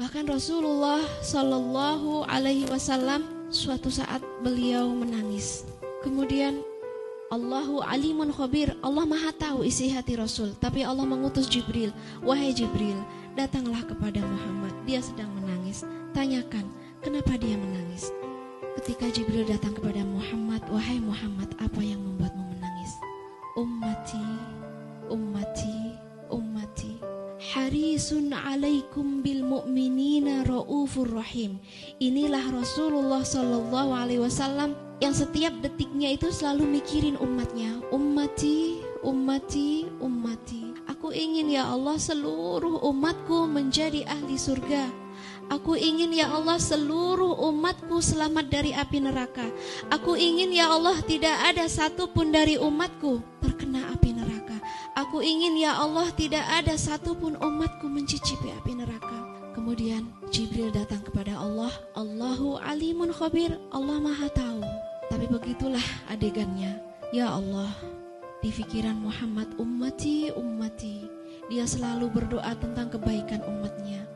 Bahkan Rasulullah Shallallahu Alaihi Wasallam suatu saat beliau menangis. Kemudian Allahu alimun khabir. Allah maha tahu isi hati Rasul Tapi Allah mengutus Jibril. Wahai Jibril datanglah kepada Muhammad. Dia sedang menangis. Tanyakan kenapa dia menangis? Ketika Jibril datang kepada Muhammad Wahai Muhammad apa yang membuatmu menangis? Ummati Ummati Harisun alaikum bil mu'minina ra'ufur rahim Inilah Rasulullah Sallallahu Alaihi Wasallam yang setiap detiknya itu selalu mikirin umatnya. Ummati, ummati, ummati. Aku ingin ya Allah seluruh umatku menjadi ahli surga. Aku ingin ya Allah seluruh umatku selamat dari api neraka. Aku ingin ya Allah tidak ada satupun dari umatku terkena. Aku ingin ya Allah tidak ada satupun umatku mencicipi api neraka. Kemudian Jibril datang kepada Allah. Allahu alimun khabir. Allah maha tahu. Tapi begitulah adegannya. Ya Allah, di pikiran Muhammad ummati ummati, dia selalu berdoa tentang kebaikan umatnya.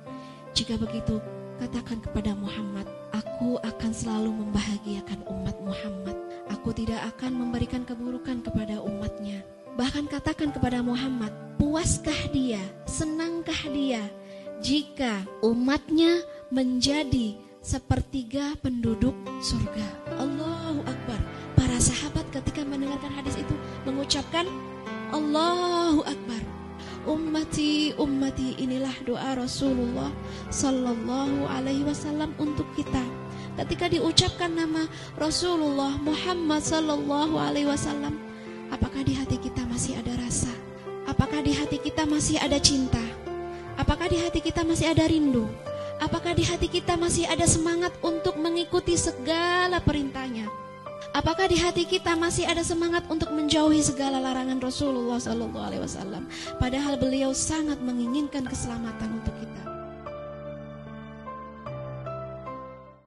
Jika begitu, katakan kepada Muhammad, aku akan selalu membahagiakan umat Muhammad. Aku tidak akan memberikan keburukan kepada umatnya. Bahkan katakan kepada Muhammad, puaskah dia, senangkah dia jika umatnya menjadi sepertiga penduduk surga. Allahu Akbar. Para sahabat ketika mendengarkan hadis itu mengucapkan Allahu Akbar. Ummati, ummati inilah doa Rasulullah Sallallahu Alaihi Wasallam untuk kita. Ketika diucapkan nama Rasulullah Muhammad Sallallahu Alaihi Wasallam, apakah di hati kita masih ada rasa? Apakah di hati kita masih ada cinta? Apakah di hati kita masih ada rindu? Apakah di hati kita masih ada semangat untuk mengikuti segala perintahnya? Apakah di hati kita masih ada semangat untuk menjauhi segala larangan Rasulullah Wasallam? Padahal beliau sangat menginginkan keselamatan untuk kita.